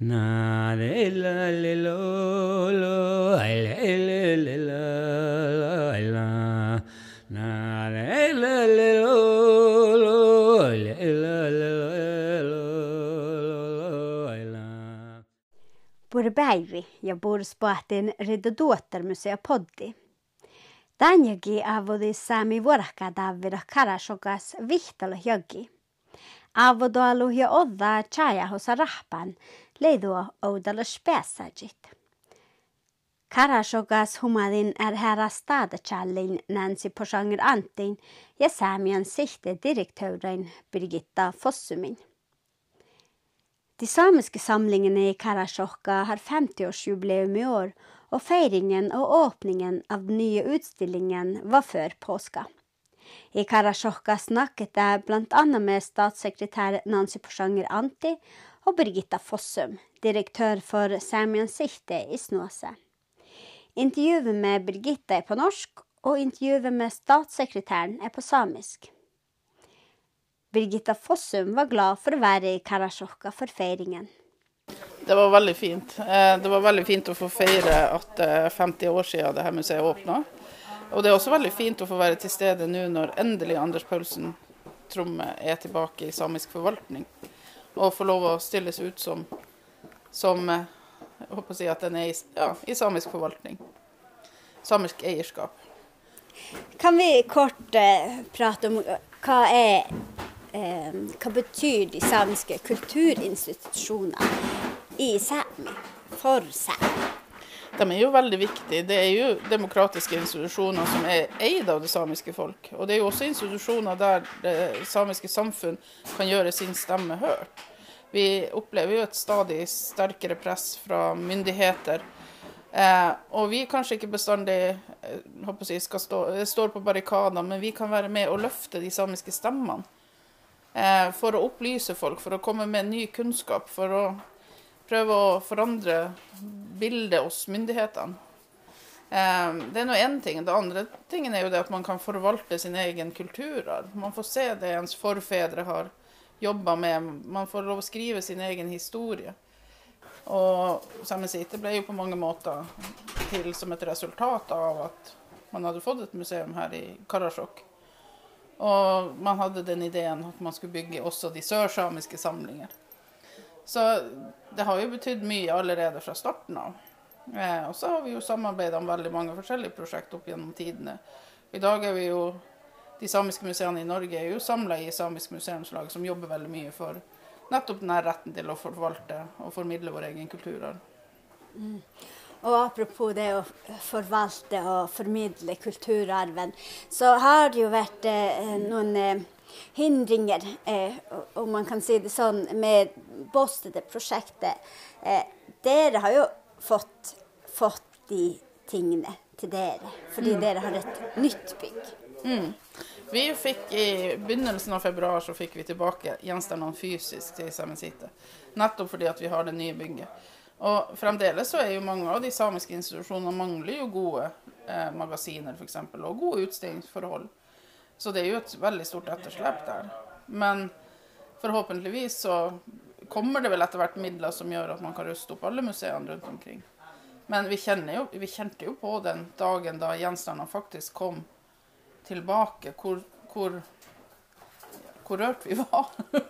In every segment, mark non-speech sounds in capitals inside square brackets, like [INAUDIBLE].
Na le la le lo lo le le le la la Na le la le lo lo le la le lo la Burberry ja burspaten Redodåtermusea poddi. Tänjäkin avodi saami vuorakka davvida karasokas vihtalo jogi. Avodoalu ja odda chaya hosa rahpan, leidua oudalla spesajit. Karasokas humadin er herra stadachallin Nancy Porsanger Antin ja Samian sikte direktøren Birgitta Fossumin. De samiske samlingene i Karasjokka har 50-årsjubileum i år, og feiringen og åpningen av den nye utstillingen var før påska. I Karasjokka snakket jeg bl.a. med statssekretær Nancy Porsanger Anti og Birgitta Fossum, direktør for Samian City i Snåsa. Intervjuet med Birgitta er på norsk, og intervjuet med statssekretæren er på samisk. Birgitta Fossum var glad for å være i Karasjokka for feiringen. Det var veldig fint. Eh, Det var veldig fint å få feire at det er 50 år siden dette museet åpna. Og det er også veldig fint å få være til stede nå når endelig Anders Paulsen Tromme er tilbake i samisk forvaltning. Og få lov å stilles ut som, som eh, jeg håper å si at den er i, ja, i samisk forvaltning. Samisk eierskap. Kan vi kort eh, prate om hva er eh, Hva betyr de samiske kulturinstitusjonene i Sæmi for Sámi? De er jo veldig viktige. Det er jo demokratiske institusjoner som er eid av det samiske folk. Og det er jo også institusjoner der det samiske samfunn kan gjøre sin stemme hørt. Vi opplever jo et stadig sterkere press fra myndigheter. Eh, og vi kanskje ikke bestandig eh, håper jeg, stå, eh, står på barrikadene, men vi kan være med og løfte de samiske stemmene. Eh, for å opplyse folk, for å komme med ny kunnskap, for å prøve å forandre bildet hos myndighetene. Eh, det er nå én ting. Det andre tingen er jo det at man kan forvalte sin egen kulturarv. Man får se det ens forfedre har jobba med. Man får lov å skrive sin egen historie. Og Sámi Site ble jo på mange måter til som et resultat av at man hadde fått et museum her i Karasjok. Og man hadde den ideen at man skulle bygge også de sørsamiske samlinger. Så det har jo betydd mye allerede fra starten av. Eh, og så har vi jo samarbeida om veldig mange forskjellige prosjekt opp gjennom tidene. I dag er vi jo De samiske museene i Norge er jo samla i Samisk museumslag, som jobber veldig mye for nettopp denne retten til å forvalte og formidle vår egen kulturarv. Og apropos det å forvalte og formidle kulturarven, så har det jo vært eh, noen eh, hindringer, eh, om man kan si det sånn, med Båstede-prosjektet. Eh, dere har jo fått, fått de tingene til dere, fordi dere har et nytt bygg. Vi fikk I begynnelsen av februar så fikk vi tilbake gjenstandene fysisk til Saemien Sijte. Nettopp fordi at vi har det nye bygget. Og fremdeles så er jo mange av de samiske institusjonene mangler jo gode eh, magasiner for eksempel, og gode utstillingsforhold. Så det er jo et veldig stort etterslep der. Men forhåpentligvis så kommer det vel etter hvert midler som gjør at man kan ruste opp alle museene rundt omkring. Men vi, jo, vi kjente jo på den dagen da gjenstandene faktisk kom tilbake, hvor, hvor, hvor rørt vi var. [LAUGHS]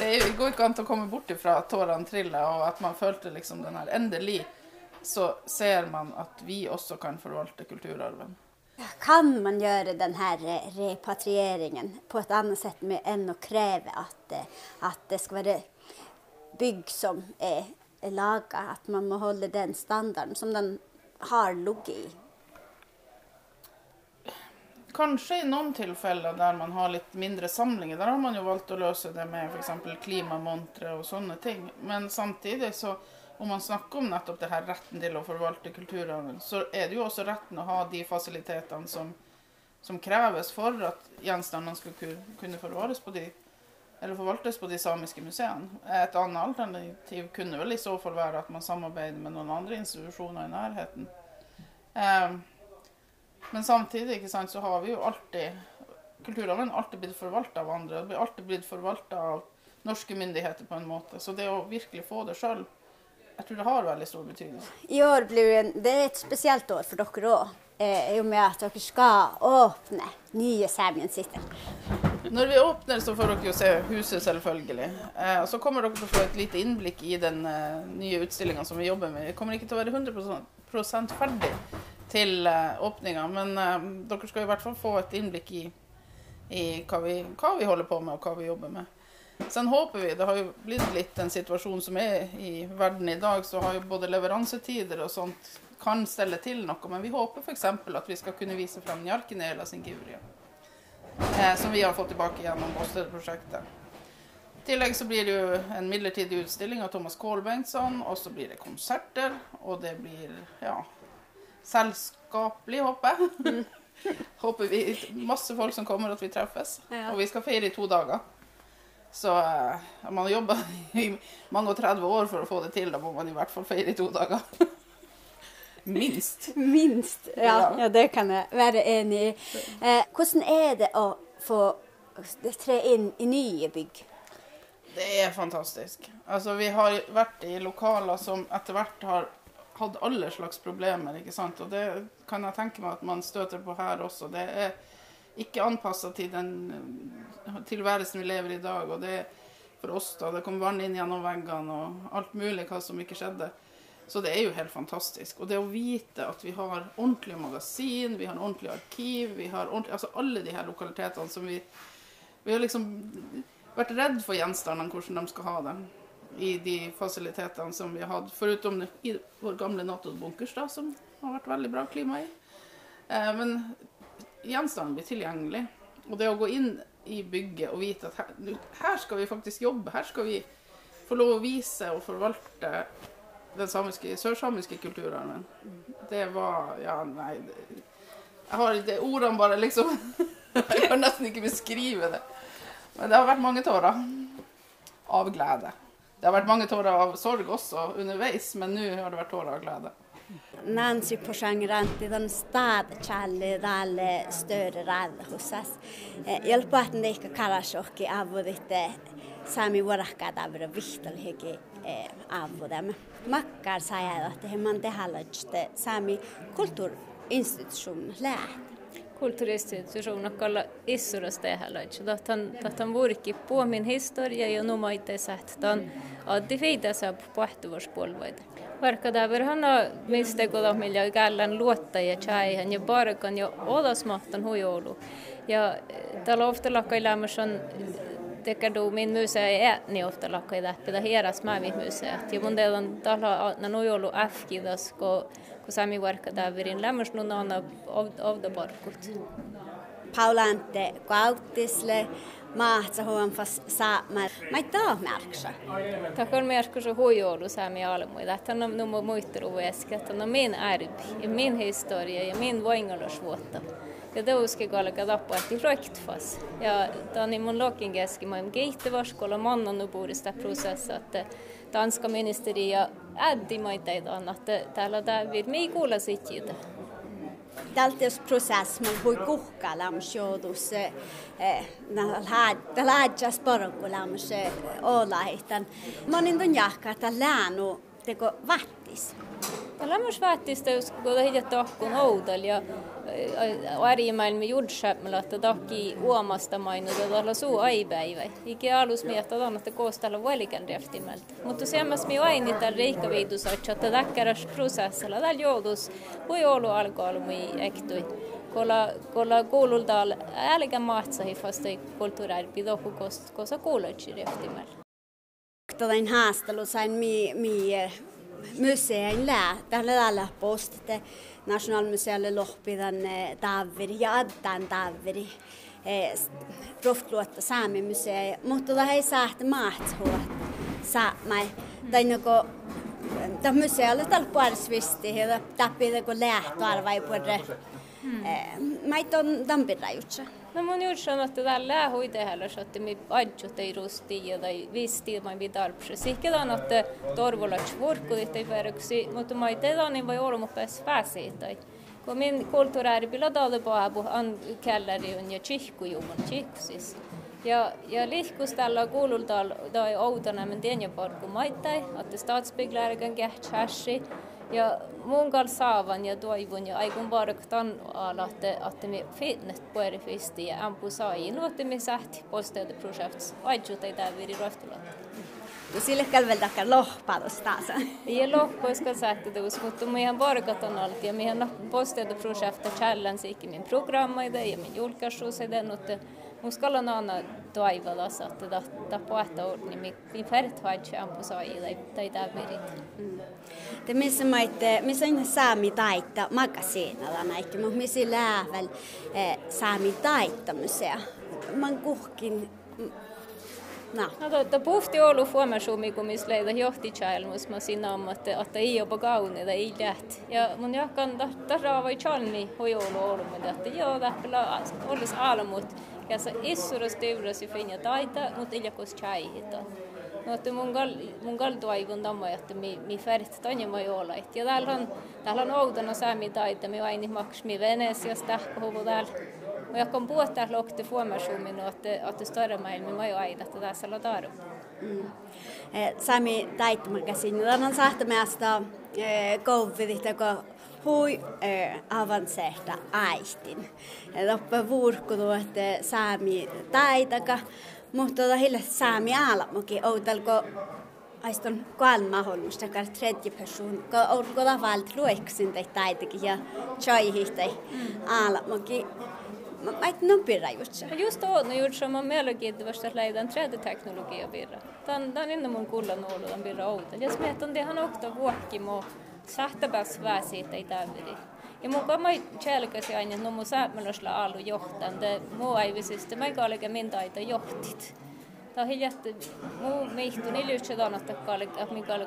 Det går ikke an å komme bort ifra at tårene triller, og at man følte liksom den her Endelig så ser man at vi også kan forvalte kulturarven. Kan man gjøre denne repatrieringen på et annet sett enn å kreve at, eh, at det skal være bygg som er laga, at man må holde den standarden som den har ligget i? Kanskje i noen tilfeller der man har litt mindre samlinger, der har man jo valgt å løse det med f.eks. klimamontre og sånne ting. Men samtidig så, om man snakker om nettopp det her retten til å forvalte kulturarven, så er det jo også retten å ha de fasilitetene som, som kreves for at gjenstandene skal kunne forvares på de, eller forvaltes på de samiske museene. Et annet alternativ kunne vel i så fall være at man samarbeider med noen andre institusjoner i nærheten. Eh, men samtidig sant, så har vi jo alltid Kulturarven alltid blitt forvalta av andre. Det blir alltid blitt forvalta av norske myndigheter på en måte. Så det å virkelig få det sjøl jeg tror det har veldig stor betydning. I år blir det, det er et spesielt år for dere òg, eh, i og med at dere skal åpne nye Saemien City. Når vi åpner, så får dere jo se huset, selvfølgelig. Eh, og så kommer dere til å få et lite innblikk i den eh, nye utstillinga som vi jobber med. Vi kommer ikke til å være 100 ferdig til eh, åpninga, men eh, dere skal i hvert fall få et innblikk i, i hva, vi, hva, vi, holder på med, og hva vi jobber med. Sen håper vi, Det har jo blitt litt en situasjon som er i verden i dag, så har jo både leveransetider og sånt kan stelle til noe. Men vi håper f.eks. at vi skal kunne vise frem Njarkinela sin Givria eh, som vi har fått tilbake gjennom Båstø-prosjektet. I tillegg så blir det jo en midlertidig utstilling av Thomas Kohl Bengtsson, og så blir det konserter, og det blir ja, selskapelig, håper jeg. Mm. [LAUGHS] håper vi masse folk som kommer, at vi treffes. Ja. Og vi skal feire i to dager. Så om man har jobba [LAUGHS] i mange og 30 år for å få det til. Da må man i hvert fall feire i to dager. [LAUGHS] Minst. Minst, ja, ja. Det kan jeg være enig i. Eh, hvordan er det å få tre inn i nye bygg? Det er fantastisk. Altså, vi har vært i lokaler som etter hvert har hatt alle slags problemer. ikke sant? Og det kan jeg tenke meg at man støter på her også. Det er ikke anpassa til den tilværelsen vi lever i i dag. Og det for oss, da. Det kom vann inn gjennom veggene og alt mulig hva som ikke skjedde. Så det er jo helt fantastisk. Og det å vite at vi har ordentlig magasin, vi har ordentlig arkiv, vi har ordentlig, altså alle de her lokalitetene som vi Vi har liksom vært redd for gjenstandene, hvordan de skal ha dem i de fasilitetene som vi har hatt. Foruten i vår gamle Nato-bunkers, da, som har vært veldig bra klima i. Eh, men gjenstandene blir tilgjengelig. Og det å gå inn i bygget og vite at her, her skal vi faktisk jobbe, her skal vi få lov å vise og forvalte den samiske, sørsamiske kulturarven. Det var Ja, nei Jeg har ikke ordene bare liksom [LAUGHS] Jeg kan nesten ikke beskrive det. Men det har vært mange tårer av glede. Det har vært mange tårer av sorg også underveis, men nå har det vært tårer av glede. Nancy poshangiranti dan stad challe dalle större rad husas. Eh, Hjälpa eh, eh, att det inte kallas och avvodite sami varakka davra vihtal hege avvodam. Makkar säger att hemman det halajte sami kulturinstitution lärt. Lä. kulttuuriinstitution kalla issuras tehdä. Tahtan, tahtan vuorikki puomin historia ja numaite sähtän addi feitä saab puhtuvuspuolvoid. Vaikka hanna mistä millä källan luottaja chaihan ja barkan ja odasmahtan hujoulu. Ja täällä ofta lakailämmäs on tekedumin min ei ää niin ofta lakoi tähpidä hieras maailmi myyse. Ja mun teillä on tahla na nojolu äfkidas, kun ku sami varkka täyvirin lämmös nun on ovda porkut. Paulante kauttisle mahtsa huon fas saamme. Mä ei taa märksä. Tack on märksä så hojolu sami almui. Tätä on numma muitteru väskä. Tätä on min ärbi, min historia ja min voingolusvuotta gadauske galakadapa direkt fas. Ja dan imon lokin geski maim geitevars kola mannan och bor i sta process att danska ministeria äddi maita idan att täällä tää vir mei kuulla sitjitä. Tältäs process mun voi kuhka lämsjoudus nä läädjas porukku lämsö olaitan. Monin ton jahkaa, että läänu teko vattis. Lämmäs vattis, kun hiljattain on oudal ja ärimaailma juurdsäämällä takki uomasta mainita tuolla suu aipäivä. Iki alus miettä että koostalla välikän rehtimältä. Mutta semmas mi aini tällä reikkaviitus, että täkkäräs prosessilla tällä joudus voi olla alkoholmi ektui. Kolla, kolla koululta älkä mahtsahi fastoi kulttuurärpi tohku kosa kuuletsi rehtimällä. Tällainen haastelu sain mi, mi museilla. Tällä tällä postitte Nationalmusealle lohpidan taveri ja addan taveri. E, Proftluotta Saamen museo, mutta tota, tämä ei saa mahtavaa saamaan. Tai no, niinku, tämä museolla tällä puolisvisti, tämä pitää kun lähtöarvaa ei puhuta. Mm. E, mä ei tuon tampirajutsa. Namunniuúd sanata dar lehuide heile sete mi adjuta i rustíia tai vistiilman vi darpsesi. on että torvolat että ei verksi, mutta mai tedanin niin voi olla mutta pääsi tai. Kun min kulttuuriärpillä dalibaabu an källäri on ja tjihkujuvan tjihkusis. Ja, ja lihkus tällä kuululta tai outana men tienjaparku maittai, että statsbygglärgen kähtsääsi. Ja mun kanssa saavan ja toivon ja aikun varktan alahte, että me finnet på er fisti ja ampu saajin, että me sähti postelta projekts aitsuut ei tää viri rohtulatta. Ja sille kälveltäkään lohpados taas. Ja lohpoiska sähti tuus, mutta meidän varkat on allt ja meidän postelta projekta challenge ikin min programma ja min julkaisuus ja den, että mun skalla on että ta puhta niin mi mi färt vaitsi ampu sai tai tai tävirit. Det missä maitte, missä on saami taita magasiinalla näitä, mutta missä lääväl saami taittamisia. Man kuhkin No. no to, puhti Oulu Fuomasuumi, kun missä leitä johti chalmus, mä siinä on, että, että ei ole kauni, että ei lähti. Ja mun jakkan tarraa vai chalmi hoi Oulu Oulu, että joo, täppälä olisi almut. Casa issuros teuros ja finja taita, mutta ilja kus chai No, että mun gal, mun gal toivon damma, että mi, mi färit tonja ma joola. Ja täällä on, täällä on outona no, saami taita, mi aini maks mi venes, jos tähkö huvu täällä. Mä jakon puhuta lokti fuomasummin, niin no, että, että större maailmi ma jo aina, että tässä on taru. Mm. Eh, saami taita mä käsin. Tämän saattamästä eh, kouvitista, kun hui äh, eh, avansehta aistin. Loppa vuurkulu, että saami taitaka, mutta tota hillä saami alamukin outalko aiston kuin mahdollista, joka tredje person, kun orko lavalt lueksin tai taitakin ja choihih tai alamukin. Mä et non pirra just se. Just on, no just se on melkein vasta lähdän tredje teknologia pirra. Tämä on innan mun kuulla nuolu on pirra outa. Ja että on ihan okta vuokki muu vuokkimo sähtäpäs väsiitä ei täyvidi. Ja mun kamai tjälkäsi aina, no mun säämälösllä alu johtan. Te muu aivisista, mä eikä olike min taita johtit. Tämä on hiljattu, muu mihtu nilyhtsä tannatta kallikka, mikä oli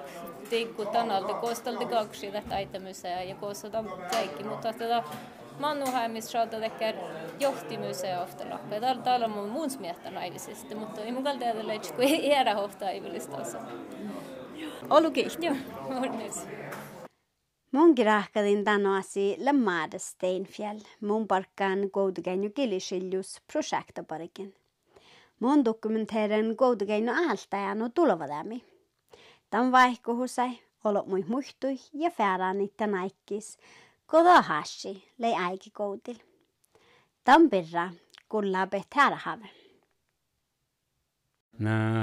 tikku tanalta, koostalta kaksi tätä aitamysää ja koostalta kaikki, mutta tätä Mannuheimisraata tekee johtimusea ofta lakka. Täällä, täällä on mun smietä naivisesti, mutta ei mun kalta ajatella, että kun ei jäädä hohtaa ei vilistä osaa. Olukin. Joo, onnis. Mun grahkadin danoasi Lamada Steinfjell, mun parkkaan godgeinu gilisiljus projektabarikin. Mun dokumenteren godgeinu aaltajan tuleva tulovadami. Tämän vaihkohusai olot mui muhtui ja fäärani tänaikkis, kodo hashi lei äikikoutil. Tämän pirra kullaa pehtäärähave. Na